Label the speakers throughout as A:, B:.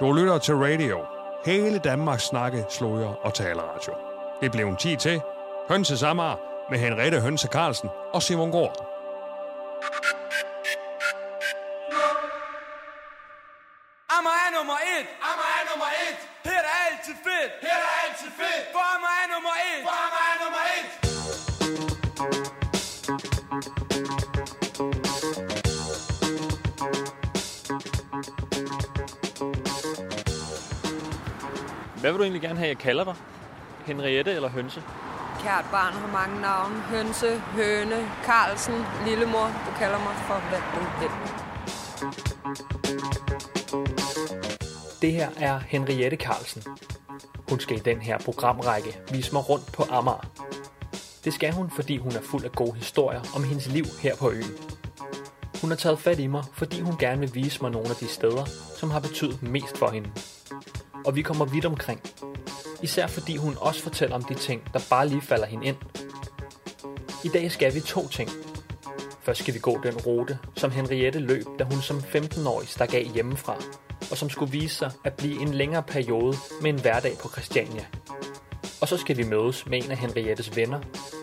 A: Du lytter til radio. Hele Danmarks snakke, sløjer og taleradio. Det blev en 10 til. Hønse Samar med Henriette Hønse Carlsen og Simon Gård.
B: Vil du egentlig gerne have, jeg kalder dig? Henriette eller Hønse?
C: Kært barn har mange navne. Hønse, Høne, Carlsen, Lillemor. Du kalder mig for, hvad du vil.
D: Det her er Henriette Carlsen. Hun skal i den her programrække vise mig rundt på Amager. Det skal hun, fordi hun er fuld af gode historier om hendes liv her på øen. Hun har taget fat i mig, fordi hun gerne vil vise mig nogle af de steder, som har betydet mest for hende. Og vi kommer vidt omkring. Især fordi hun også fortæller om de ting, der bare lige falder hende ind. I dag skal vi to ting. Først skal vi gå den rute, som Henriette løb, da hun som 15-årig stak af hjemmefra, og som skulle vise sig at blive en længere periode med en hverdag på Christiania. Og så skal vi mødes med en af Henriettes venner,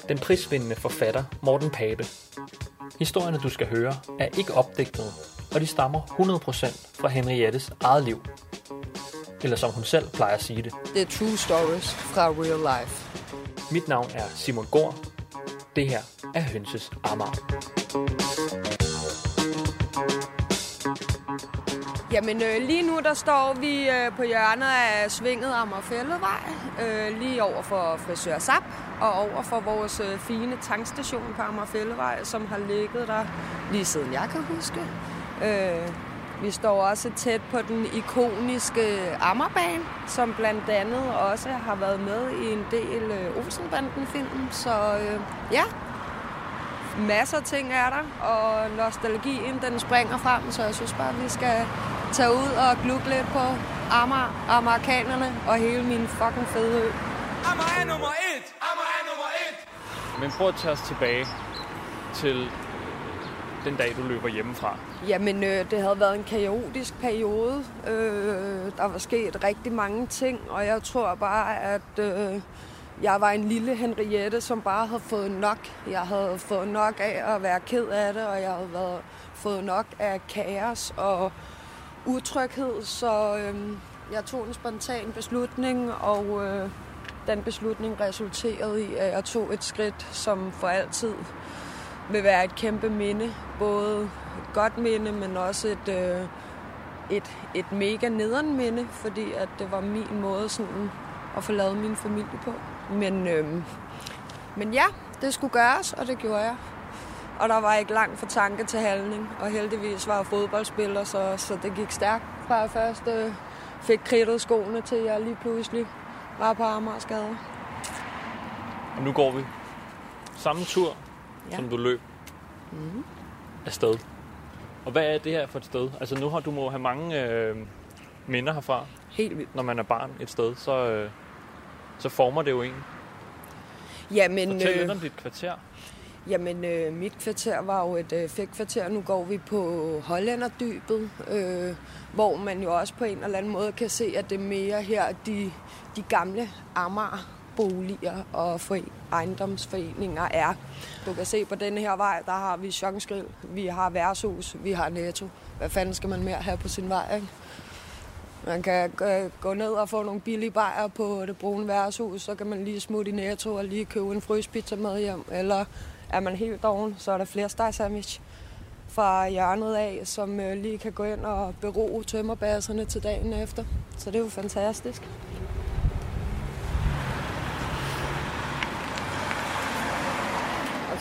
D: den prisvindende forfatter Morten Pape. Historierne, du skal høre, er ikke opdigtede, og de stammer 100% fra Henriettes eget liv. Eller som hun selv plejer at sige det.
C: Det er true stories fra real life.
D: Mit navn er Simon Gård. Det her er Hønses Amager.
C: Jamen øh, lige nu der står vi øh, på hjørnet af Svinget Amagerfældevej, øh, lige over for Frisør Sap og over for vores øh, fine tankstation på Amagerfældevej, som har ligget der lige siden jeg kan huske. Øh, vi står også tæt på den ikoniske Amagerbane, som blandt andet også har været med i en del øh, Olsenbanden-film. Så øh, ja, masser af ting er der, og nostalgien den springer frem, så jeg synes bare, vi skal tage ud og glukke lidt på Amager, amerikanerne og hele min fucking fede ø.
E: Amager er nummer et.
F: Amager er nummer et.
B: Men prøv at tage os tilbage til den dag, du løber hjemmefra.
C: Jamen, øh, det havde været en kaotisk periode. Øh, der var sket rigtig mange ting, og jeg tror bare, at øh, jeg var en lille Henriette, som bare havde fået nok. Jeg havde fået nok af at være ked af det, og jeg havde været, fået nok af kaos og utryghed, så øh, jeg tog en spontan beslutning, og øh, den beslutning resulterede i, at jeg tog et skridt, som for altid vil være et kæmpe minde. Både et godt minde, men også et, øh, et, et mega nederen minde, fordi at det var min måde sådan at få lavet min familie på. Men, øh, men ja, det skulle gøres, og det gjorde jeg. Og der var ikke langt fra tanke til handling, og heldigvis var jeg fodboldspiller, så, så det gik stærkt fra jeg først øh, fik kridtet skoene til, jeg lige pludselig var på Amagerskade.
B: Og nu går vi samme tur, ja. som du løb mm. afsted. Og hvad er det her for et sted? Altså nu har du må have mange øh, minder herfra.
C: Helt vildt.
B: Når man er barn et sted, så, øh, så former det jo en.
C: Jamen,
B: Fortæl
C: øh,
B: lidt om dit kvarter.
C: Jamen, øh, mit kvarter var jo et øh, fægtkvarter. Nu går vi på Hollanderdybet, øh, hvor man jo også på en eller anden måde kan se, at det er mere her de, de gamle Amager boliger og foren- ejendomsforeninger er. Du kan se på denne her vej, der har vi Sjonsgrill, vi har Værshus, vi har Netto. Hvad fanden skal man mere have på sin vej, ikke? Man kan gå- ned og få nogle billige bajer på det brune værtshus, så kan man lige smutte i Netto og lige købe en fryspizza med hjem. Eller er man helt doven, så er der flere sandwich fra hjørnet af, som øh, lige kan gå ind og bero tømmerbasserne til dagen efter. Så det er jo fantastisk.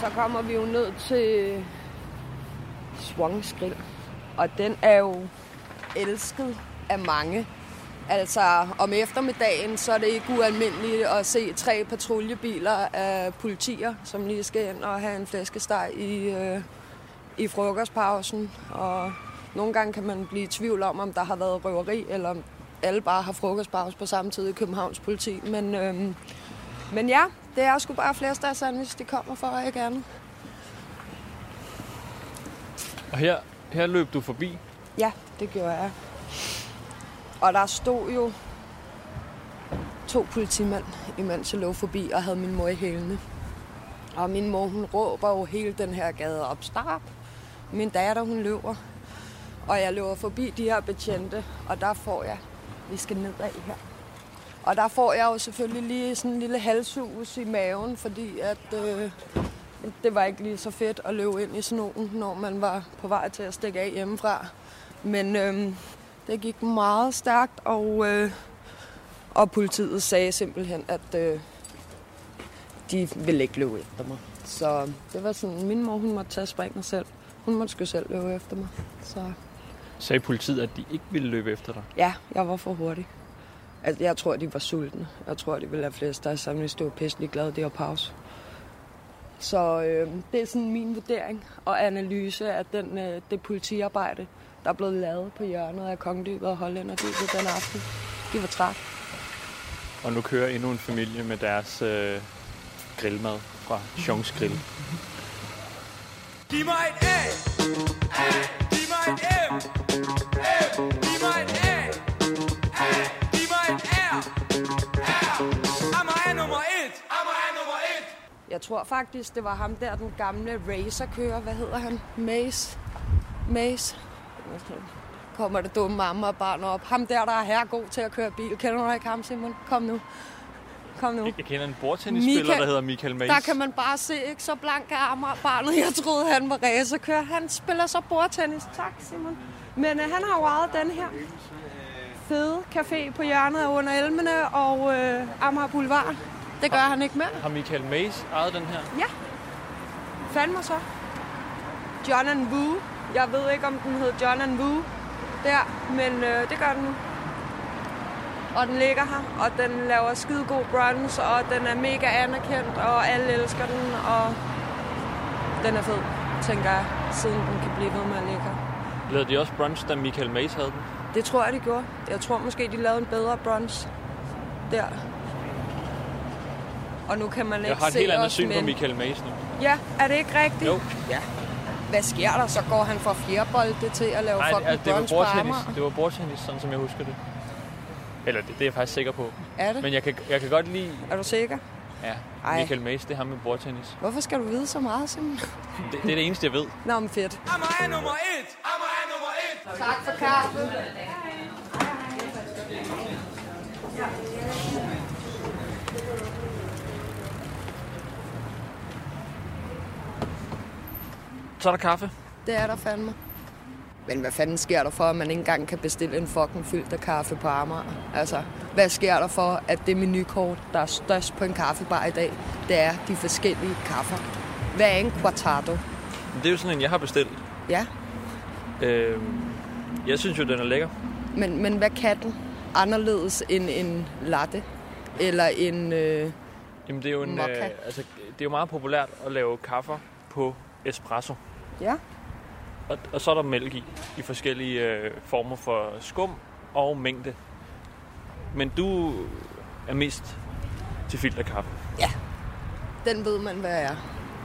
C: Så kommer vi jo ned til Swans Grill. Og den er jo elsket af mange. Altså om eftermiddagen, så er det ikke ualmindeligt at se tre patruljebiler af politier, som lige skal ind og have en flæskesteg i, øh, i frokostpausen. Og nogle gange kan man blive i tvivl om, om der har været røveri, eller om alle bare har frokostpause på samme tid i Københavns politi. Men, øh, men ja, det er sgu bare flæskesteg sandwich, de kommer for, ikke andet.
B: Og her, her løb du forbi
C: Ja, det gjorde jeg. Og der stod jo to politimænd, imens jeg lå forbi og havde min mor i hælene. Og min mor, hun råber jo hele den her gade op. Stop! Min datter, hun løber. Og jeg løber forbi de her betjente, og der får jeg, vi skal nedad her. Og der får jeg jo selvfølgelig lige sådan en lille halshus i maven, fordi at øh, det var ikke lige så fedt at løbe ind i snoen, når man var på vej til at stikke af hjemmefra. Men øh, det gik meget stærkt, og, øh, og politiet sagde simpelthen, at øh, de ville ikke løbe efter mig. Så det var sådan, min mor hun måtte tage springet selv. Hun måtte sgu selv løbe efter mig. Så
B: Sagde politiet, at de ikke ville løbe efter dig?
C: ja, jeg var for hurtig. Altså, jeg tror, de var sultne. Jeg tror, de ville have flest der sammen, hvis det var pisselig glade, det var pause. Så øh, det er sådan min vurdering og analyse af den, øh, det politiarbejde, der er blevet lavet på hjørnet af Kongedybet og Hollænderdybet den aften. De var træt.
B: Og nu kører endnu en familie med deres øh, grillmad fra Sjons Grill.
E: Giv mig et A. A. Giv mig et. M.
C: Jeg tror faktisk, det var ham der, den gamle racerkører. Hvad hedder han? Mace. Mace. Kommer det dumme mamma og barn op. Ham der, der er her god til at køre bil. Kender du ikke ham, Simon? Kom nu. Kom nu.
B: Jeg kender en bordtennisspiller,
C: Michael-
B: der hedder Michael Mays.
C: Der kan man bare se, ikke så blank af armer barnet. Jeg troede, han var racerkører. Han spiller så bordtennis. Tak, Simon. Men øh, han har jo ejet den her fede café på hjørnet under Elmene og øh, Amager Boulevard. Det gør han ikke mere.
B: Har Michael Mays ejet den her?
C: Ja. Fandme så. John and Woo. Jeg ved ikke, om den hed John and Woo der, men øh, det gør den nu. Og den ligger her, og den laver skide god brunch, og den er mega anerkendt, og alle elsker den, og den er fed, tænker jeg, siden den kan blive ved med at ligge her.
B: Lavede de også brunch, da Michael Mays havde den?
C: Det tror jeg, de gjorde. Jeg tror måske, de lavede en bedre brunch der. Og nu kan man ikke
B: Jeg har et
C: se
B: helt andet
C: os,
B: syn på
C: men-
B: Michael Mays nu.
C: Ja, er det ikke rigtigt?
B: Jo.
C: Ja. Hvad sker der? Så går han fra fjerbolde til at lave
B: Nej, det,
C: fucking
B: altså, det var
C: på
B: bordtennis. Det var bordtennis, sådan som jeg husker det. Eller det, det er jeg faktisk sikker på.
C: Er det?
B: Men jeg kan, jeg kan godt lide...
C: Er du sikker?
B: Ja,
C: Ej.
B: Michael Mays, det er ham med bordtennis.
C: Hvorfor skal du vide så meget, Simon?
B: Det, det er det eneste, jeg ved.
C: Nå, men fedt.
E: Amager er nummer et.
F: Amager er nummer et.
C: Tak for kaffe.
B: Så er der kaffe.
C: Det er der fandme. Men hvad fanden sker der for, at man ikke engang kan bestille en fucking fyldt af kaffe på Amager? Altså, hvad sker der for, at det menukort, der er størst på en kaffebar i dag, det er de forskellige kaffer? Hvad er en quartado?
B: Det er jo sådan en, jeg har bestilt.
C: Ja,
B: Øhm, jeg synes jo, den er lækker.
C: men, men hvad kan den anderledes end en latte? Eller en... Øh,
B: Jamen, det er jo, en,
C: Mokka.
B: øh, altså, det er jo meget populært at lave kaffer på espresso.
C: Ja,
B: Og, og så er der mælk i, i forskellige øh, former for skum og mængde. Men du er mest til filterkaffe.
C: den ved man, hvad er.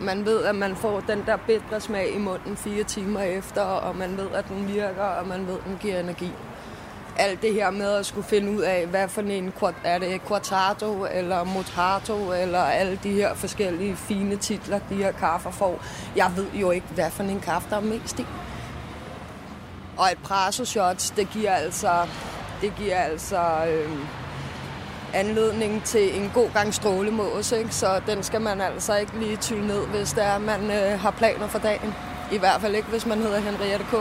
C: Man ved, at man får den der bitre smag i munden fire timer efter, og man ved, at den virker, og man ved, at den giver energi. Alt det her med at skulle finde ud af, hvad for en er det quartato eller motato, eller alle de her forskellige fine titler, de her kaffer får. Jeg ved jo ikke, hvad for en kaffe, der er mest i. Og et prasso shots, det giver altså, det giver altså øh, anledning til en god gang strålemås, ikke? så den skal man altså ikke lige tylle ned, hvis det er, man øh, har planer for dagen. I hvert fald ikke, hvis man hedder Henriette K.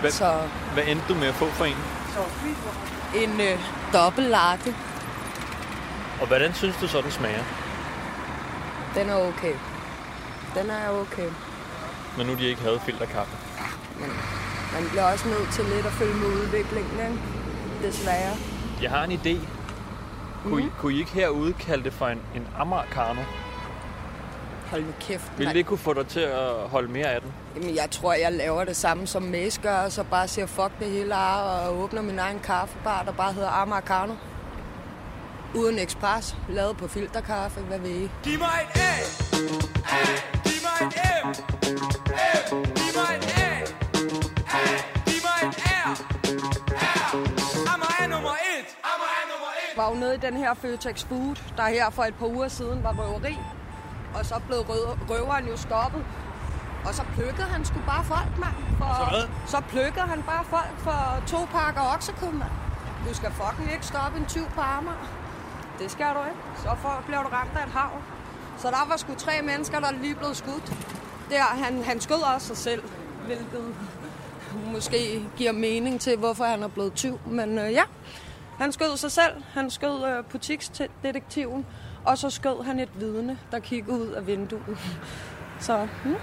B: Hvad,
C: Så
B: hvad endte du med at få for en?
C: En øh, dobbelt latte,
B: Og hvordan synes du så, den smager?
C: den er okay. Den er okay.
B: Når nu de ikke havde filterkaffe.
C: Man bliver også nødt til lidt at følge med udviklingen, ikke? desværre.
B: Jeg har en idé. Kunne, I, kunne I ikke herude kalde det for en, en americano?
C: Hold nu kæft.
B: Vil det kunne få dig til at holde mere af den?
C: Jamen, jeg tror, jeg laver det samme som Mace gør, og så bare siger fuck det hele og åbner min egen kaffebar, der bare hedder Amarcano. Uden ekspres, lavet på filterkaffe, hvad ved I?
E: Giv mig et A! A! Giv mig et M! M! Giv mig et A! A! Giv mig et R! R! Ammer nummer et! Ammer nummer et!
C: Var jo nede i den her Føtex Food, der her for et par uger siden var røveri. Og så blev røveren jo stoppet, og så plukkede han sgu bare folk, mand. For,
B: Så hvad?
C: Så plukkede han bare folk for to pakker oksekød, mand. Du skal fucking ikke stoppe en 20 på Amager. Det skal du ikke. Så for, bliver du ramt af et hav. Så der var sgu tre mennesker, der lige blev skudt. Der, han, han skød også sig selv, hvilket måske giver mening til, hvorfor han er blevet tyv. Men øh, ja, han skød sig selv. Han skød øh, butiksdetektiven. Og så skød han et vidne, der kiggede ud af vinduet. Så hmm.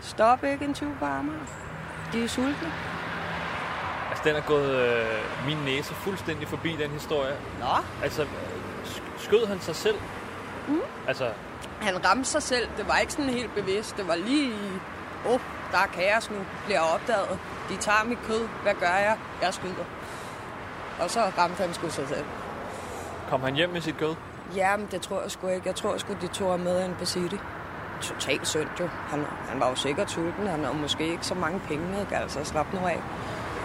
C: Stop ikke en tyv på Amager. De er sultne.
B: Altså, den er gået øh, min næse fuldstændig forbi, den historie.
C: Nå.
B: Altså, sk- skød han sig selv? Mm. Altså,
C: Han ramte sig selv. Det var ikke sådan helt bevidst. Det var lige åh, oh, der er kaos nu. Bliver opdaget. De tager mit kød. Hvad gør jeg? Jeg skyder. Og så ramte han sgu sig selv.
B: kom han hjem med sit kød?
C: Jamen, det tror jeg sgu ikke. Jeg tror sgu, de tog med ind på City. Totalt synd jo. Han, han var jo sikkert sulten. Han har måske ikke så mange penge, ikke? altså slap nu af.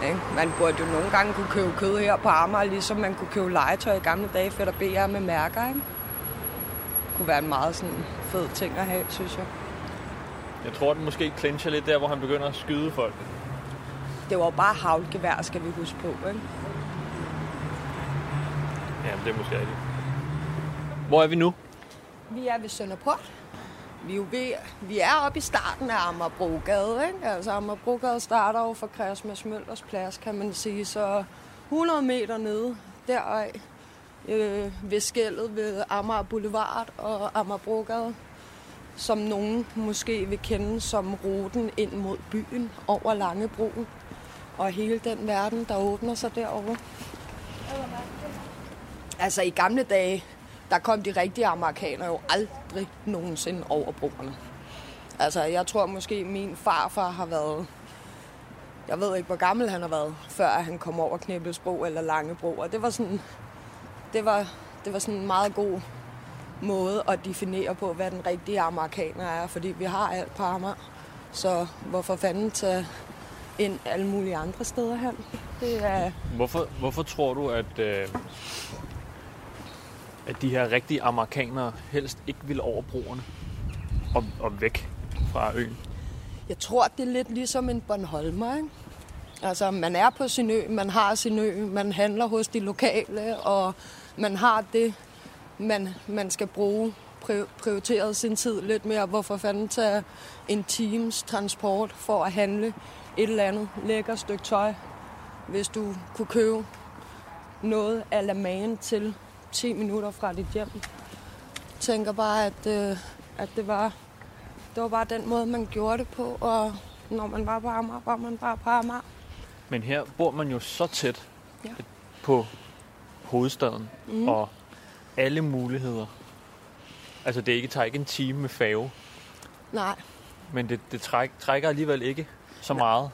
C: Ikke? Man burde jo nogle gange kunne købe kød her på Amager, ligesom man kunne købe legetøj i gamle dage, for der BR med mærker. Ikke? Det kunne være en meget sådan fed ting at have, synes jeg.
B: Jeg tror, den måske clincher lidt der, hvor han begynder at skyde folk.
C: Det var jo bare havlgevær, skal vi huske på. Ikke?
B: Ja, det er måske rigtigt. Hvor er vi nu?
C: Vi er ved Sønderport. Vi er, jo ved, vi er oppe i starten af Amagerbrogade. Ikke? Altså Amagerbrogade starter jo fra Christmas Møllers plads, kan man sige. Så 100 meter nede deraf øh, ved skældet ved Amager Boulevard og Amagerbrogade, som nogen måske vil kende som ruten ind mod byen over Langebroen. Og hele den verden, der åbner sig derovre. Altså i gamle dage, der kom de rigtige amerikanere jo aldrig nogensinde over broerne. Altså jeg tror måske min farfar har været, jeg ved ikke hvor gammel han har været, før han kom over Knæbelsbro eller Langebro. Og det var sådan, det var, det var sådan en meget god måde at definere på, hvad den rigtige amerikaner er, fordi vi har alt på Amager. Så hvorfor fanden tage ind alle mulige andre steder hen? Det er,
B: Hvorfor, hvorfor tror du, at, øh, at de her rigtige amerikanere helst ikke vil over broerne og, og væk fra øen?
C: Jeg tror, det er lidt ligesom en Bornholmer, ikke? Altså, man er på sin ø, man har sin ø, man handler hos de lokale, og man har det, man, man skal bruge, prioriteret sin tid lidt mere. Hvorfor fanden tage en times transport for at handle et eller andet lækker stykke tøj, hvis du kunne købe noget af la man til 10 minutter fra dit hjem. Jeg tænker bare, at, øh, at det var det var bare den måde, man gjorde det på, og når man var på Amager, var man bare på Amager.
B: Men her bor man jo så tæt
C: Ja.
B: på hovedstaden mm. og alle muligheder. Altså det ikke, tager ikke en time med fave,
C: Nej,
B: men det, det træk, trækker alligevel ikke så meget.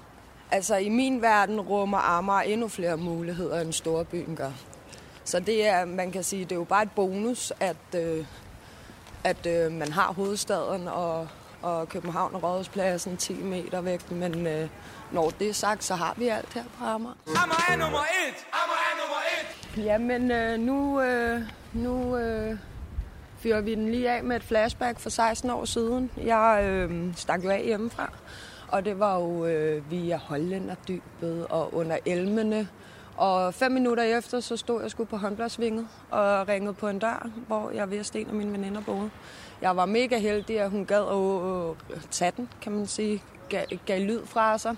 C: altså i min verden rummer Amager endnu flere muligheder, end storbyen gør. Så det er, man kan sige, det er jo bare et bonus, at, øh, at øh, man har hovedstaden og, og København og Rådhuspladsen 10 meter væk, men øh, når det er sagt, så har vi alt her på Amager.
F: Amager er nummer et. Amager er nummer et.
C: Jamen, øh, nu, øh, nu øh, fyrer vi den lige af med et flashback for 16 år siden. Jeg øh, stak jo af hjemmefra, og det var jo øh, via Hollænderdybet og under elmene. Og fem minutter efter, så stod jeg sgu på håndbladsvinget og ringede på en dør, hvor jeg vidste, en af mine veninder boede. Jeg var mega heldig, at hun gad at tage den, kan man sige. Gav, gav lyd fra sig.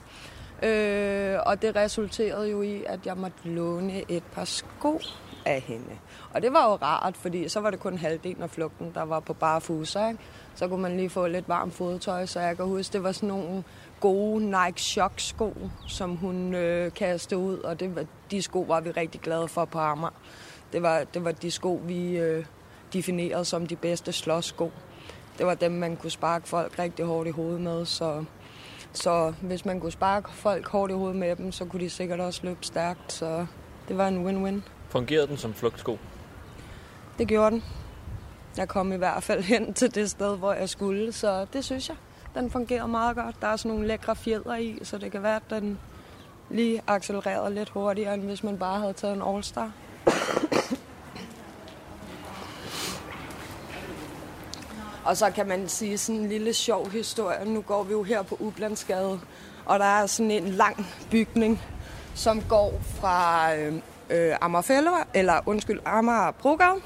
C: Øh, og det resulterede jo i, at jeg måtte låne et par sko af hende. Og det var jo rart, fordi så var det kun halvdelen af flugten, der var på bare fuser. Ikke? Så kunne man lige få lidt varmt fodtøj, så jeg kan huske, det var sådan nogle gode Nike Shock sko, som hun øh, kastede ud, og det var, de sko var vi rigtig glade for på Amager. Det var, det var de sko, vi øh, definerede som de bedste slåssko. Det var dem, man kunne sparke folk rigtig hårdt i hovedet med, så så hvis man kunne sparke folk hårdt i hovedet med dem, så kunne de sikkert også løbe stærkt. Så det var en win-win.
B: Fungerede den som flugtsko?
C: Det gjorde den. Jeg kom i hvert fald hen til det sted, hvor jeg skulle, så det synes jeg den fungerede meget godt. Der er sådan nogle lækre fjeder i, så det kan være, at den lige accelererede lidt hurtigere, end hvis man bare havde taget en All-Star. Og så kan man sige sådan en lille sjov historie. Nu går vi jo her på Ublandsgade, og der er sådan en lang bygning, som går fra øh, øh, Amagerfælder, eller undskyld, Amager Brogade,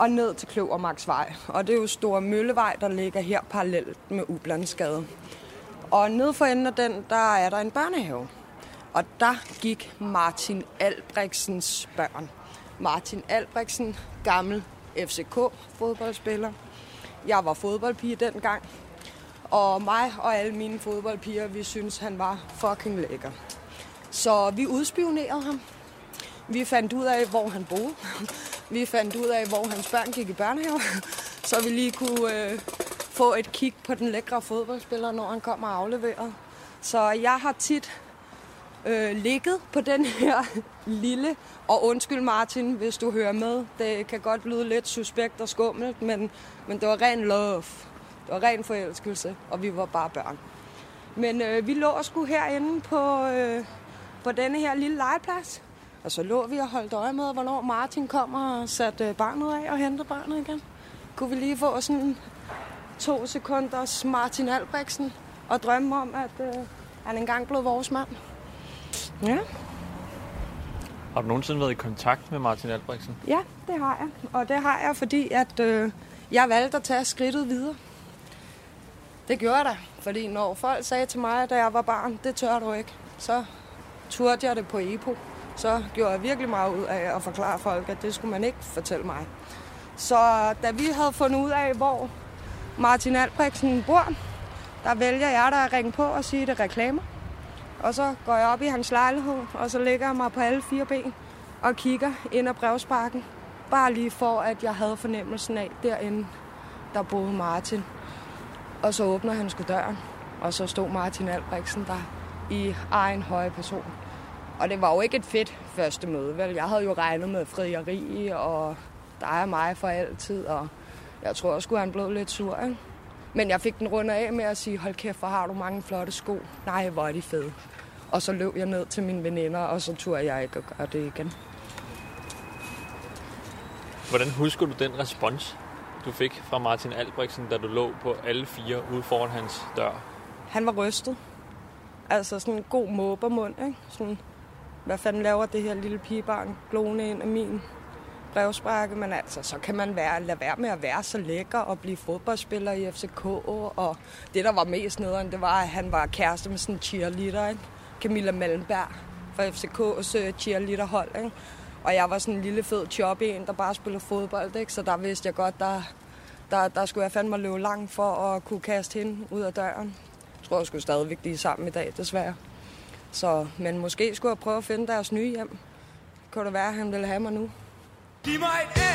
C: og ned til Kløvermarksvej. Og det er jo Store Møllevej, der ligger her parallelt med Ublandsgade. Og nede for enden af den, der er der en børnehave. Og der gik Martin Albrechtsens børn. Martin Albrechtsen, gammel FCK-fodboldspiller. Jeg var fodboldpige dengang. Og mig og alle mine fodboldpiger, vi synes han var fucking lækker. Så vi udspionerede ham. Vi fandt ud af, hvor han boede. Vi fandt ud af, hvor hans børn gik i børnehave. Så vi lige kunne øh, få et kig på den lækre fodboldspiller, når han kom og. Så jeg har tit øh, ligget på den her lille, og undskyld Martin, hvis du hører med, det kan godt lyde lidt suspekt og skummelt, men, men det var ren love. Det var ren forelskelse, og vi var bare børn. Men øh, vi lå og skulle herinde på, øh, på denne her lille legeplads. Og så lå vi og holdt øje med, hvornår Martin kommer og satte barnet af og hentede barnet igen. Kunne vi lige få sådan to sekunders Martin Albrechtsen og drømme om, at øh, han engang blev vores mand. Ja.
B: Har du nogensinde været i kontakt med Martin Albrechtsen?
C: Ja, det har jeg. Og det har jeg, fordi at øh, jeg valgte at tage skridtet videre. Det gjorde jeg da, fordi når folk sagde til mig, da jeg var barn, det tør du ikke, så turde jeg det på EPO. Så gjorde jeg virkelig meget ud af at forklare folk, at det skulle man ikke fortælle mig. Så da vi havde fundet ud af, hvor Martin Albrechtsen bor, der vælger jeg der at ringe på og sige, at det er reklamer. Og så går jeg op i hans lejlighed, og så lægger jeg mig på alle fire ben og kigger ind ad brevsparken. Bare lige for, at jeg havde fornemmelsen af, derinde, der boede Martin. Og så åbner han sgu døren, og så stod Martin Albrechtsen der i egen høje person. Og det var jo ikke et fedt første møde, vel? Jeg havde jo regnet med frieri, og der er mig for altid, og jeg tror også, han blev lidt sur, ikke? Men jeg fik den rundt af med at sige, hold kæft, hvor har du mange flotte sko. Nej, hvor er de fede. Og så løb jeg ned til mine veninder, og så turde jeg ikke at gøre det igen.
B: Hvordan husker du den respons, du fik fra Martin Albrechtsen, da du lå på alle fire ude foran hans dør?
C: Han var rystet. Altså sådan en god måbermund, ikke? Sådan, hvad fanden laver det her lille pigebarn glående ind af min brevsprække, men altså, så kan man være, lade være med at være så lækker og blive fodboldspiller i FCK, og det, der var mest nederen, det var, at han var kæreste med sådan en cheerleader, ikke? Camilla Malmberg fra FCK's cheerleaderhold, ikke? Og jeg var sådan en lille fed chubby en, der bare spillede fodbold, ikke? Så der vidste jeg godt, der, der, der skulle jeg fandme løbe langt for at kunne kaste hende ud af døren. Jeg tror, jeg skulle stadigvæk blive sammen i dag, desværre. Så, men måske skulle jeg prøve at finde deres nye hjem. Kunne det være, at han ville have mig nu?
E: Giv mig et A.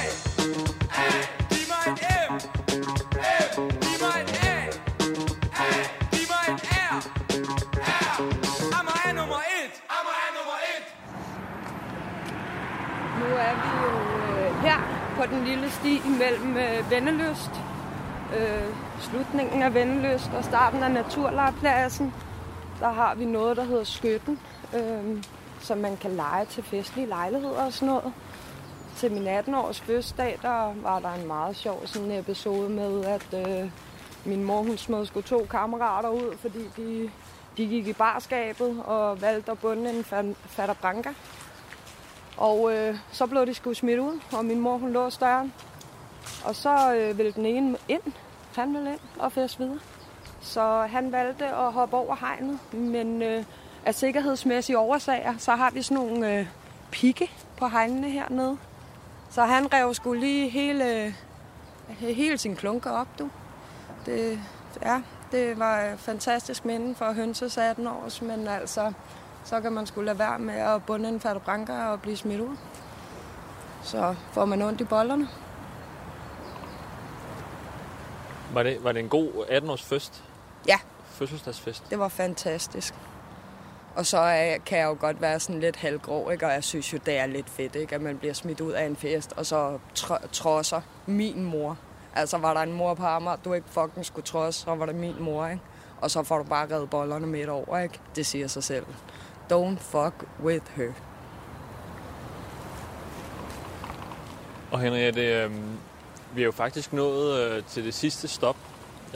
E: A. Giv mig et M. M. Giv mig et A. A. Giv mig et R. R. Amager er nummer et. Amager er nummer et.
C: Nu er vi jo øh, her på den lille sti mellem øh, Venneløst, øh, slutningen af Venneløst og starten af Naturlejrpladsen. Der har vi noget, der hedder Skytten, øh, som man kan lege til festlige lejligheder og sådan noget. Til min 18-års fødselsdag, der var der en meget sjov sådan episode med, at øh, min mor hun smed sgu to kammerater ud, fordi de, de gik i barskabet og valgte at bunde en fatter branca. Og øh, så blev de sgu smidt ud, og min mor hun lå døren. Og så øh, ville den ene ind, han ville ind og fest videre. Så han valgte at hoppe over hegnet, men øh, af sikkerhedsmæssige årsager, så har vi sådan nogle øh, pigge på hegnene hernede. Så han rev sgu lige hele, øh, hele sin klunker op, du. Det, ja, det var et fantastisk minde for hønses 18 års, men altså, så kan man skulle lade være med at bunde en fatterbranker og blive smidt ud. Så får man ondt i bollerne.
B: Var det, var det en god 18-års fest?
C: Ja.
B: Fødselsdagsfest?
C: Det var fantastisk. Og så er, kan jeg jo godt være sådan lidt halvgrov, ikke? og jeg synes jo, det er lidt fedt, ikke? at man bliver smidt ud af en fest, og så tr- trodser min mor. Altså var der en mor på Amager, du ikke fucking skulle trodse, så var det min mor, ikke? Og så får du bare reddet bollerne midt over, ikke? Det siger sig selv. Don't fuck with her.
B: Og Henriette, øh, Vi er jo faktisk nået øh, til det sidste stop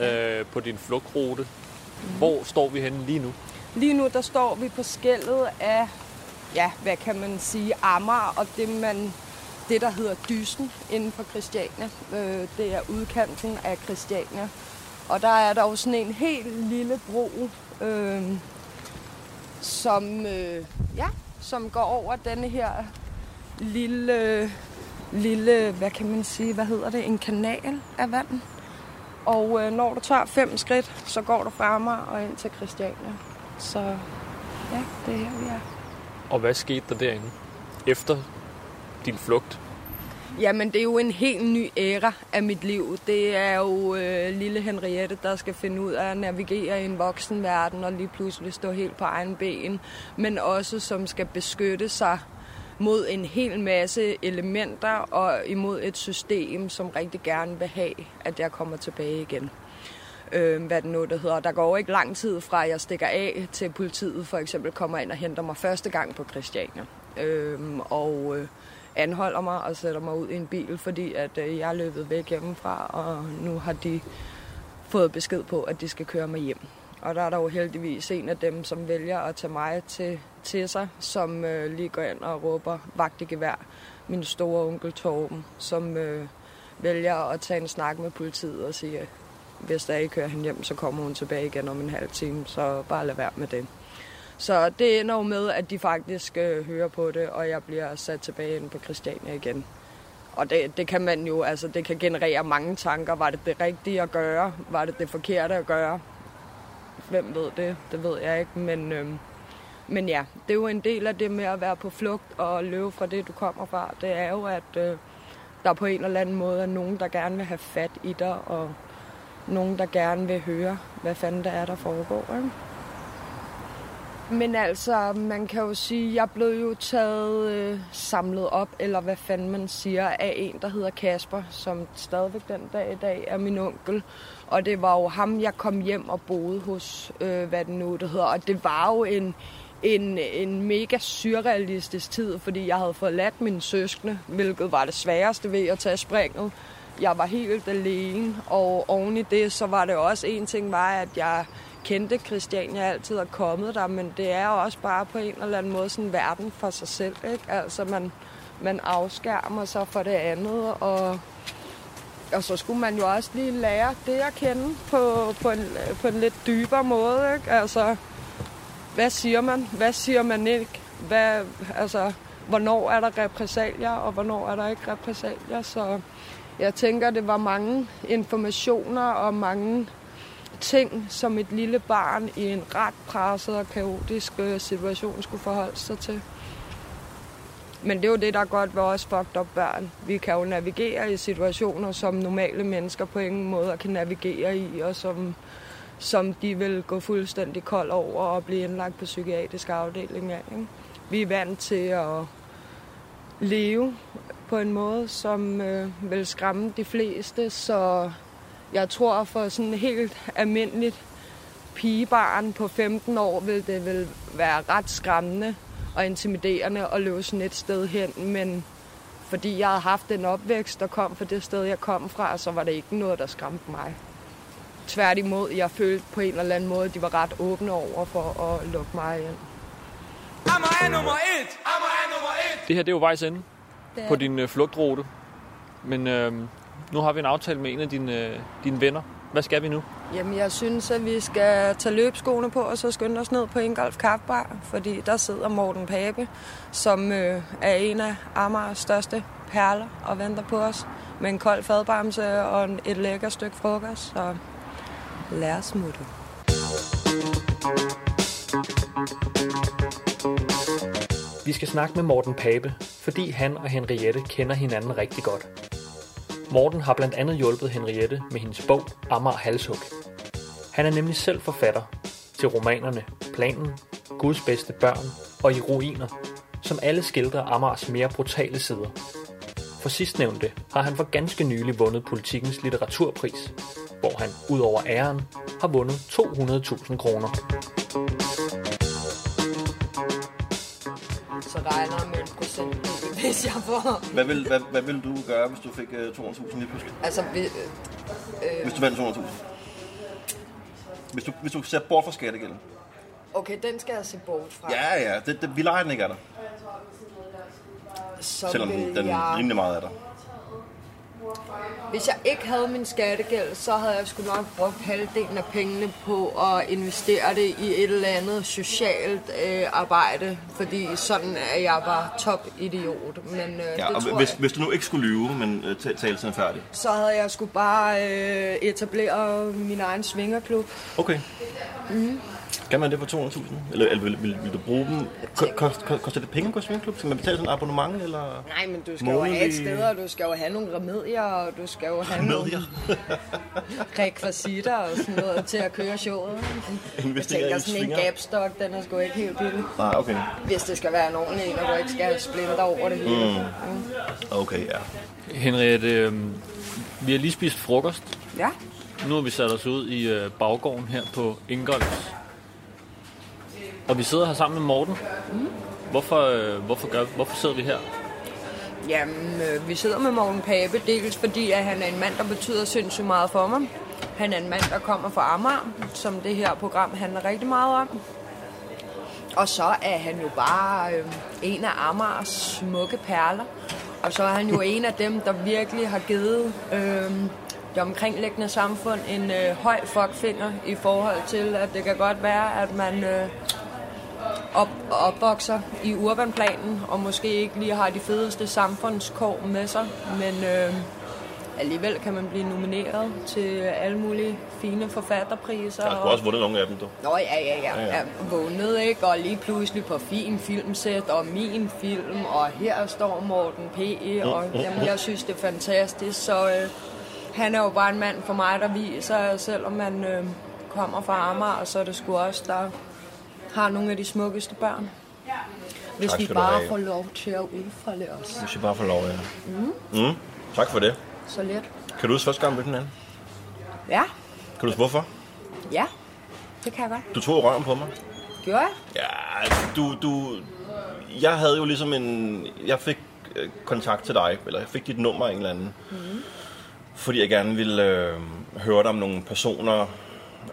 B: øh, på din flugtrute. Mm. Hvor står vi henne lige nu?
C: Lige nu der står vi på skældet af, ja, hvad kan man sige, Amager og det, man, det der hedder Dysen inden for Christiania. Øh, det er udkanten af Christiania. Og der er der jo sådan en helt lille bro, øh, som, øh, ja, som går over denne her lille, lille, hvad kan man sige, hvad hedder det, en kanal af vand. Og øh, når du tager fem skridt, så går du fra mig og ind til Christiania. Så ja, det er her, vi er.
B: Og hvad skete der derinde efter din flugt?
C: Jamen, det er jo en helt ny æra af mit liv. Det er jo øh, lille Henriette, der skal finde ud af at navigere i en voksen verden og lige pludselig stå helt på egen ben. Men også som skal beskytte sig mod en hel masse elementer og imod et system, som rigtig gerne vil have, at jeg kommer tilbage igen. Øh, hvad det nu det hedder. Der går ikke lang tid fra, at jeg stikker af til politiet for eksempel kommer ind og henter mig første gang på Christiania. Øh, og øh, anholder mig og sætter mig ud i en bil, fordi at øh, jeg er løbet væk hjemmefra, og nu har de fået besked på, at de skal køre mig hjem. Og der er der jo heldigvis en af dem, som vælger at tage mig til, til sig, som øh, lige går ind og råber vagt i gevær. Min store onkel Torben, som øh, vælger at tage en snak med politiet og sige, hvis der ikke kører hende hjem, så kommer hun tilbage igen om en halv time, så bare lad være med det. Så det ender jo med, at de faktisk øh, hører på det, og jeg bliver sat tilbage ind på Christiania igen. Og det, det kan man jo, altså det kan generere mange tanker. Var det det rigtige at gøre? Var det det forkerte at gøre? Hvem ved det? Det ved jeg ikke, men, øh, men ja, det er jo en del af det med at være på flugt og løbe fra det, du kommer fra. Det er jo, at øh, der på en eller anden måde er nogen, der gerne vil have fat i dig, og nogen, der gerne vil høre, hvad fanden der er, der foregår. Ikke? Men altså, man kan jo sige, jeg blev jo taget øh, samlet op, eller hvad fanden man siger, af en, der hedder Kasper, som stadigvæk den dag i dag er min onkel. Og det var jo ham, jeg kom hjem og boede hos, øh, hvad det nu det hedder. Og det var jo en, en, en mega surrealistisk tid, fordi jeg havde forladt mine søskende, hvilket var det sværeste ved at tage springet. Jeg var helt alene, og oven i det, så var det også en ting, var, at jeg kendte Christiania altid og kommet der, men det er også bare på en eller anden måde sådan en verden for sig selv. Ikke? Altså man, man afskærmer sig for det andet, og, og så skulle man jo også lige lære det at kende på, på, en, på en lidt dybere måde. Ikke? Altså, hvad siger man? Hvad siger man ikke? Hvad, altså, hvornår er der repræsalier, og hvornår er der ikke repræsalier? Så jeg tænker, det var mange informationer og mange ting, som et lille barn i en ret presset og kaotisk øh, situation skulle forholde sig til. Men det er jo det, der er godt ved os fucked up børn. Vi kan jo navigere i situationer, som normale mennesker på ingen måde kan navigere i, og som, som de vil gå fuldstændig kold over og blive indlagt på psykiatrisk afdeling af. Ikke? Vi er vant til at leve på en måde, som øh, vil skræmme de fleste, så jeg tror for sådan helt almindeligt pigebarn på 15 år vil det vil være ret skræmmende og intimiderende at løbe sådan et sted hen, men fordi jeg havde haft den opvækst, der kom fra det sted, jeg kom fra, så var det ikke noget, der skræmte mig. Tværtimod, jeg følte på en eller anden måde, at de var ret åbne over for at lukke mig ind.
E: Amager er nummer et! Amager er nummer et!
B: Det her det er jo vejs ende
C: Det
B: på din øh, flugtrute. Men øh, nu har vi en aftale med en af dine, øh, dine venner. Hvad skal vi nu?
C: Jamen, jeg synes, at vi skal tage løbskoene på, og så skynde os ned på Ingolf Kaffebar, fordi der sidder Morten Pape, som øh, er en af Amagers største perler og venter på os med en kold fadbamse og et lækker stykke frokost. Så lad os smutte.
D: Vi skal snakke med Morten Pape, fordi han og Henriette kender hinanden rigtig godt. Morten har blandt andet hjulpet Henriette med hendes bog Amager Halshug. Han er nemlig selv forfatter til romanerne Planen, Guds bedste børn og I ruiner, som alle skildrer Amars mere brutale sider. For sidstnævnte har han for ganske nylig vundet politikens litteraturpris, hvor han, ud over æren, har vundet 200.000 kroner.
C: Så regner med en procent hvis jeg får...
G: Hvad vil, hvad, hvad vil du gøre, hvis du fik uh, 200.000 lige pludselig?
C: Altså, vi,
G: Hvis du vandt 200.000? Hvis du, hvis du ser bort fra skattegælden?
C: okay, den skal jeg se bort fra.
G: Ja, ja, det, det, vi leger den ikke af dig.
C: så
G: Selvom den
C: jeg...
G: rimelig meget er der.
C: Hvis jeg ikke havde min skattegæld, så havde jeg sgu nok brugt halvdelen af pengene på at investere det i et eller andet socialt øh, arbejde, fordi sådan er jeg bare top idiot. Men øh,
G: Ja,
C: det
G: og
C: tror
G: hvis,
C: jeg.
G: hvis du nu ikke skulle lyve, men uh, tale tiden færdig.
C: Så havde jeg sgu bare øh, etablere min egen svingerklub.
G: Okay. Mm. Kan man det for 200.000? Eller, eller vil, vil, vil, du bruge dem? Ko- Kost, kost, koster det penge at gå i svingerklub? Skal man betale sådan en abonnement? Eller?
C: Nej, men du skal jo have et sted, og du skal jo have nogle remedier, og du skal jo have
G: Remedier?
C: nogle rekvisitter og sådan noget til at køre showet. Jeg tænker sådan en gapstok, den er sgu ikke helt billig.
G: Nej, okay.
C: Hvis det skal være en ordentlig en, og du ikke skal have splinter over det hele. Mm.
G: Okay, ja.
B: Henriette, øh, vi har lige spist frokost.
C: Ja.
B: Nu har vi sat os ud i øh, baggården her på Ingolfs. Og vi sidder her sammen med Morten. Hvorfor, øh, hvorfor, gør, hvorfor sidder vi her?
C: Jamen, øh, vi sidder med Morten Pape, dels fordi, at han er en mand, der betyder sindssygt meget for mig. Han er en mand, der kommer fra Amager, som det her program handler rigtig meget om. Og så er han jo bare øh, en af Amagers smukke perler. Og så er han jo en af dem, der virkelig har givet øh, det omkringliggende samfund en øh, høj fuckfinger i forhold til, at det kan godt være, at man øh, op, opvokser i urbanplanen, og måske ikke lige har de fedeste samfundskår med sig, men øh, alligevel kan man blive nomineret til alle mulige fine forfatterpriser.
G: Jeg har
C: og-
G: også vundet nogle af dem, du.
C: Nå ja, ja, ja.
G: Ja,
C: ja. Vundet, ikke? Og lige pludselig på fin filmsæt, og min film, og her står Morten P. Og jamen, jeg synes, det er fantastisk. Så øh, han er jo bare en mand for mig, der viser, selvom man øh, kommer fra Amager, så er det sgu også, der har nogle af de smukkeste børn. Hvis
G: Tak
C: vi bare
G: have.
C: får lov til at udfolde os.
G: Hvis jeg bare får lov, ja. Mm. Mm. Tak for det.
C: Så let.
G: Kan du huske første gang, vi mødte hinanden?
C: Ja,
G: Kan du huske hvorfor?
C: ja. Det kan jeg godt.
G: Du tog røven på mig.
C: Gjorde jeg?
G: Ja, du, du... Jeg havde jo ligesom en... Jeg fik øh, kontakt til dig, eller jeg fik dit nummer af en eller anden. Mm. Fordi jeg gerne ville øh, høre dig om nogle personer.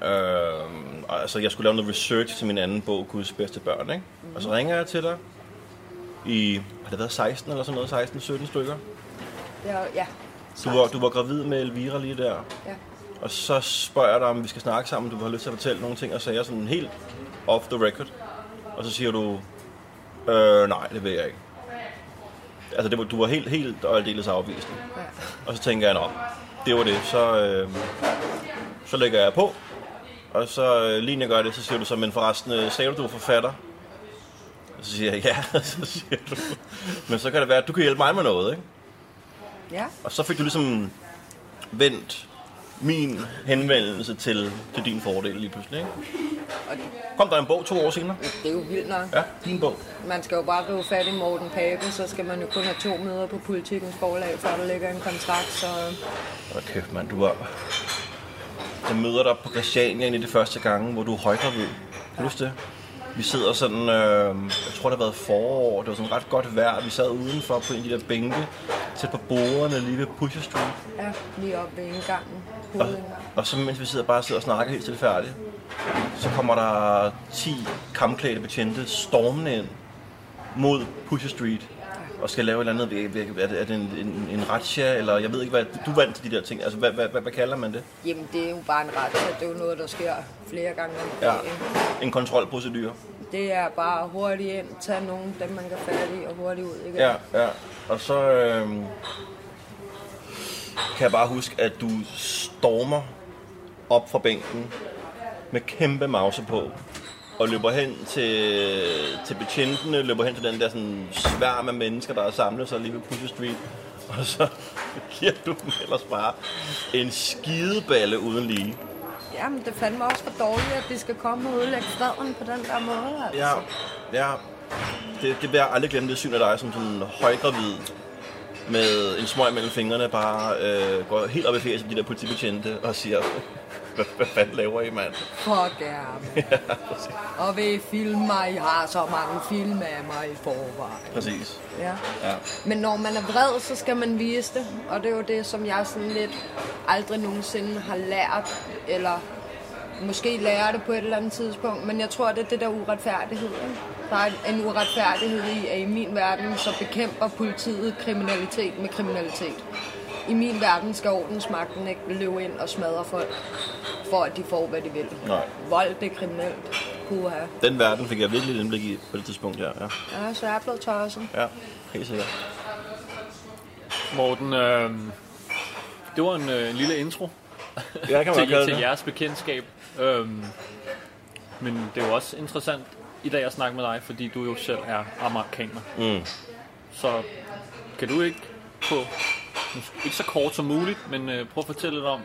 G: Øh, altså, jeg skulle lave noget research til min anden bog, Guds bedste børn, ikke? Mm. Og så ringer jeg til dig i... Har det været 16 eller sådan noget? 16-17 stykker?
C: Ja, ja.
G: Du var, du var gravid med Elvira lige der.
C: Ja.
G: Og så spørger jeg dig, om vi skal snakke sammen. Du har lyst til at fortælle nogle ting, og så er jeg sådan helt off the record. Og så siger du, øh, nej, det vil jeg ikke. Altså, det var, du var helt, helt og aldeles afvisende.
C: Ja.
G: Og så tænker jeg, nå, det var det. Så, øh, så lægger jeg på. Og så øh, lige når jeg gør det, så siger du så, men forresten, øh, sagde du, du er forfatter? Og så siger jeg, ja. så siger du, men så kan det være, at du kan hjælpe mig med noget, ikke?
C: Ja.
G: Og så fik du ligesom vendt min henvendelse til, til din fordel lige pludselig, ikke?
C: Og det,
G: Kom der en bog to år senere?
C: det er jo vildt nok.
G: Ja, din bog.
C: Man skal jo bare rive fat i Morten Pape, så skal man jo kun have to møder på politikens forlag, før der ligger en kontrakt, så
G: Hold kæft, mand, du var... Jeg møder dig på Christiania i det første gang, hvor du er højgravid. Kan du huske det? Vi sidder sådan, øh, jeg tror det har været forår, det var sådan ret godt vejr. Vi sad udenfor på en af de der bænke, tæt på bordene lige ved Pusher Street.
C: ja, lige op ved indgangen, hovedindgangen.
G: Og så mens vi sidder bare sidder og snakker helt stilfærdigt, så kommer der 10 kampklædte betjente stormende ind mod Pusher Street og skal lave et eller andet, er det, er det en, en, en razzia, eller jeg ved ikke, hvad, du vant til de der ting, altså hvad, hvad, hvad, hvad kalder man det?
C: Jamen, det er jo bare en så det er jo noget, der sker flere gange om
G: Ja,
C: dagen.
G: en kontrolprocedure.
C: Det er bare hurtigt ind, tage nogen, dem man kan fat i, og hurtigt ud igen.
G: Ja, ja. Og så øh, kan jeg bare huske, at du stormer op fra bænken med kæmpe mause på, og løber hen til, til betjentene, løber hen til den der sådan sværm af mennesker, der er samlet sig lige ved Pusher Street, og så giver du dem ellers bare en skideballe uden lige.
C: Jamen, det fandme også for dårligt, at de skal komme og ødelægge freden på den der måde, altså.
G: Ja, ja. Det, det vil jeg aldrig glemme, det syn af dig som sådan højgravid med en smøg mellem fingrene, bare øh, går helt op i fjeset på de der politibetjente og siger, hvad, hvad fanden laver I, mand?
C: Fuck ja, man. Og vil filme mig, I har så mange film af mig i forvejen.
G: Præcis.
C: Ja.
G: Ja.
C: Men når man er vred, så skal man vise det. Og det er jo det, som jeg sådan lidt aldrig nogensinde har lært. Eller måske lærer det på et eller andet tidspunkt. Men jeg tror, det er det der uretfærdighed. Ikke? Der er en uretfærdighed i, at i min verden, så bekæmper politiet kriminalitet med kriminalitet. I min verden skal ordensmagten ikke løbe ind og smadre folk, for at de får, hvad de vil.
G: Nej.
C: Vold, det er kriminelt. Puha.
G: Den verden fik jeg virkelig et indblik i på det tidspunkt, ja. Ja,
C: Ja, så jeg er blevet tosset.
G: ja helt sikkert.
B: Morten, øh, det var en, øh, en lille intro
G: Ja, kan man
B: til,
G: kalde
B: til
G: det.
B: jeres bekendtskab. Øhm, men det er jo også interessant i dag at snakke med dig, fordi du jo selv er amerikaner.
G: Mm.
B: Så kan du ikke på, ikke så kort som muligt, men øh, prøv at fortælle lidt om,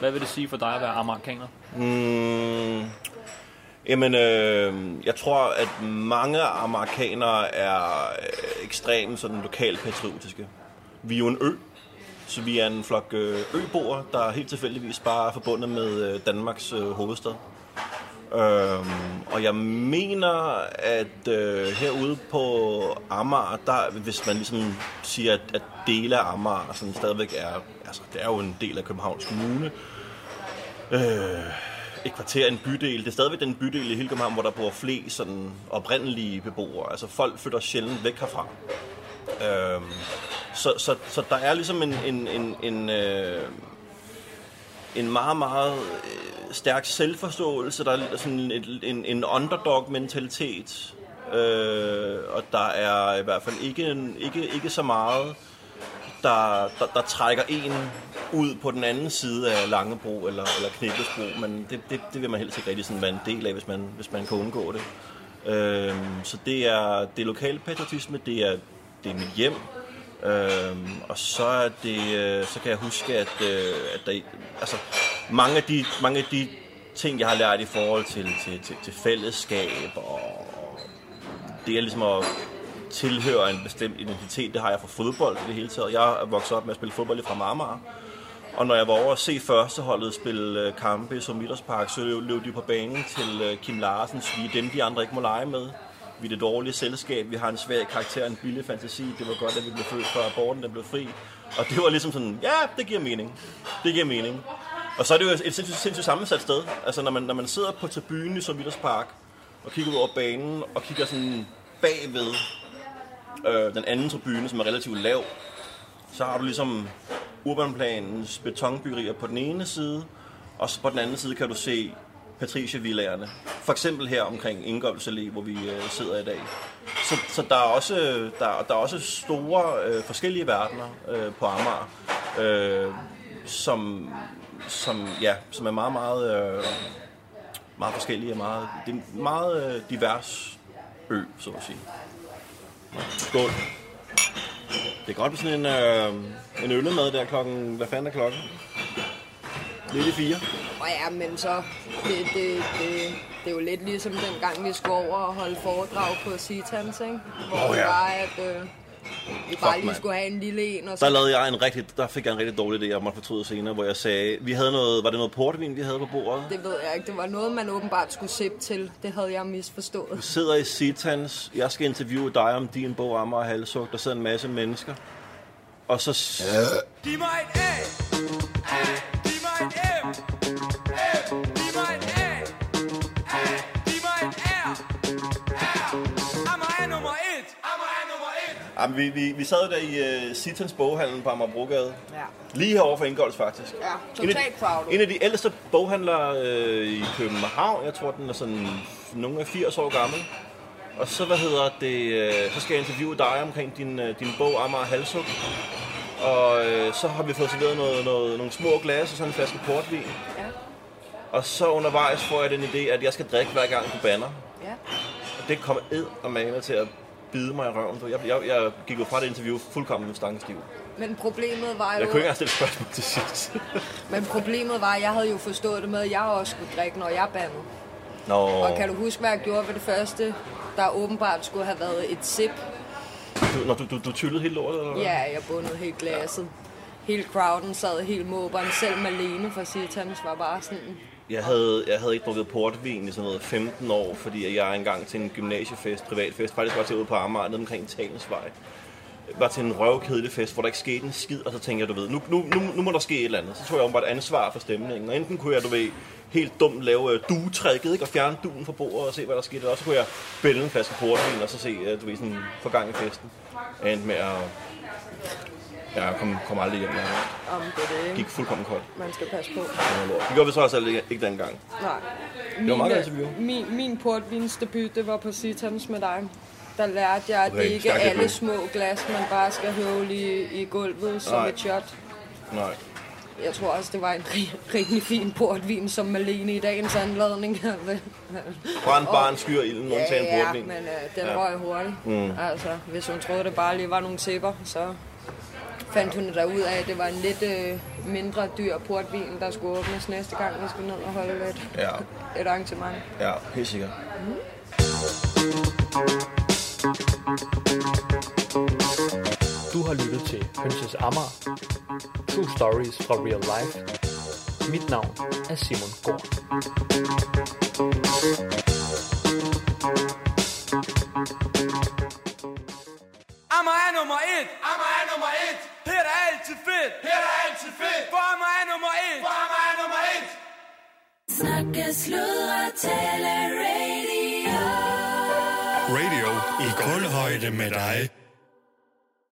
B: hvad vil det sige for dig at være amerikaner?
G: Mm, jamen, øh, jeg tror, at mange amerikanere er øh, ekstremt sådan lokalt patriotiske. Vi er jo en ø, så vi er en flok øh, øboer, der helt tilfældigvis bare er forbundet med øh, Danmarks øh, hovedstad. Øhm, og jeg mener, at øh, herude på Amager, der, hvis man ligesom siger, at, at dele af Amager sådan stadigvæk er, altså det er jo en del af Københavns Kommune, øh, et kvarter, en bydel. Det er stadigvæk den bydel i hele København, hvor der bor flest sådan oprindelige beboere. Altså folk flytter sjældent væk herfra. Øhm, så, så, så der er ligesom en, en, en, en, øh, en meget, meget øh, stærk selvforståelse. Der er sådan en, en, en underdog-mentalitet. Øh, og der er i hvert fald ikke, en- ikke, ikke så meget, der, der, der trækker en ud på den anden side af Langebro eller, eller Knibbelsbro, men det, det, det vil man helst ikke rigtig sådan være en del af, hvis man, hvis man kan undgå det. Øh, så det er, det er lokal patriotisme, det er, det er mit hjem, øhm, og så er det, øh, så kan jeg huske, at, øh, at der, altså, mange, af de, mange af de ting, jeg har lært i forhold til, til, til, til fællesskab og det er ligesom at tilhøre en bestemt identitet, det har jeg fra fodbold i det hele taget. Jeg er vokset op med at spille fodbold fra Marmar. Og når jeg var over at se førsteholdet spille øh, kampe i Somidderspark, så løb, de på banen til øh, Kim Larsens, vi er dem, de andre ikke må lege med. Vi er det dårlige selskab, vi har en svag karakter, en billig fantasi. Det var godt, at vi blev født før aborten den blev fri. Og det var ligesom sådan, ja, det giver mening. Det giver mening. Og så er det jo et sindssygt, sindssygt sammensat sted. Altså når man, når man sidder på tribunen i Somidderspark, og kigger ud over banen, og kigger sådan bagved øh, den anden tribune, som er relativt lav, så har du ligesom urbanplanens betonbyggerier på den ene side, og så på den anden side kan du se Patricia Villagerne. For eksempel her omkring Ingolfs Allé, hvor vi øh, sidder i dag. Så, så der, er også, der, der er også store øh, forskellige verdener øh, på Amager, øh, som, som, ja, som er meget, meget, øh, meget forskellige og meget, det er en meget øh, divers ø, så at sige. Skål. Det er godt med sådan en, øh, en øllemad der klokken... Hvad fanden er klokken? Lidt i fire.
C: Og ja, men så, det, det, det, det er jo lidt ligesom den gang, vi skulle over og holde foredrag på Citans, ikke? Hvor oh,
G: ja.
C: det var, at øh, vi bare lige
G: mand.
C: skulle have en lille en, og
G: Der
C: så
G: lavede jeg en rigtig, der fik jeg en rigtig dårlig idé, jeg måtte fortryde senere, hvor jeg sagde, vi havde noget, var det noget portvin, vi havde på bordet?
C: det ved jeg ikke, det var noget, man åbenbart skulle sippe til. Det havde jeg
G: Vi
C: misforstået.
G: sidder i Citans, jeg skal interviewe dig om din bog, Amager og Halsug, der sidder en masse mennesker. Og så...
E: Giv mig et A. A.
G: Jamen, vi, vi, vi sad der i uh, Citans boghandlen på Amagerbrogade.
C: Ja,
G: Lige herovre for Ingolds, faktisk.
C: ja
G: En af,
C: totalt crowded.
G: en af de ældste boghandlere øh, i København, jeg tror den er sådan nogle af 80 år gammel. Og så, hvad hedder det, øh, så skal jeg interviewe dig omkring din, øh, din bog Amager Halsuk. Og øh, så har vi fået serveret noget, noget, nogle små glas og sådan en flaske portvin.
C: Ja,
G: Og så undervejs får jeg den idé, at jeg skal drikke hver gang du banner.
C: ja.
G: Og det kommer ed og mane til at bide mig i røven. Jeg, jeg, jeg gik jo fra det interview fuldkommen stangestiv.
C: Men problemet var
G: Jeg
C: jo...
G: kunne ikke engang stille spørgsmål til sidst.
C: Men problemet var, at jeg havde jo forstået det med, at jeg også skulle drikke, når jeg bandede.
G: Nå,
C: Og kan du huske, hvad jeg gjorde ved det første, der åbenbart skulle have været et sip?
G: Du, når du, du, du tyllede helt lortet, eller?
C: Ja, jeg bundede helt glasset. Hele crowden sad helt måberen. Selv Malene fra Sitans var bare sådan...
G: Jeg havde, jeg havde ikke drukket portvin i sådan noget 15 år, fordi jeg engang til en gymnasiefest, privatfest, faktisk var til ude på Amager, nede omkring Talensvej, var til en røvkedelig fest, hvor der ikke skete en skid, og så tænkte jeg, du ved, nu, nu, nu, nu må der ske et eller andet. Så tog jeg bare et ansvar for stemningen, og enten kunne jeg, du ved, helt dumt lave uh, duetrækket, ikke? og fjerne duen fra bordet og se, hvad der skete. Og så kunne jeg bælge en flaske portvin, og så se, uh, du ved, sådan for gang i festen. Jeg endte med at... Ja, jeg kom, kom aldrig hjem. Jeg
C: Om det er det,
G: gik fuldkommen koldt.
C: Man skal passe på.
G: Det var lort. Det gjorde vi så også ikke, ikke dengang.
C: Nej.
G: Det var meget
C: Min,
G: godt interview.
C: min, min portvinsdebut, det var på Sitans med dig. Der lærte jeg, at det
G: Okay,
C: ikke er alle
G: debut.
C: små glas, man bare skal høvle i, i gulvet som
G: Nej.
C: et shot.
G: Nej.
C: Jeg tror også, det var en ri- rigtig fin portvin som Malene i dagens anledning.
G: Brænd barn skyer ilden, undtagen
C: ja,
G: portvin.
C: men øh, den
G: Ja.
C: røg hurtigt. Mm. Altså, hvis hun troede, det bare lige var nogle tæpper, så fandt hun der ud af, at det var en lidt øh, mindre dyr portvin, der skulle åbnes næste gang, vi skulle ned og holde et,
G: Ja,
C: et arrangement.
G: ja, helt sikkert.
D: Du har lyttet til Hønses Amager. True Stories fra Real Life. Mit navn er Simon Gård.
E: Nummer et. Amager er nummer et. Her er altid fedt. Her er altid fedt. For Amager er nummer et. For Amager er nummer et.
H: Snakke, sludre, tale, radio.
I: Radio i kulhøjde med dig.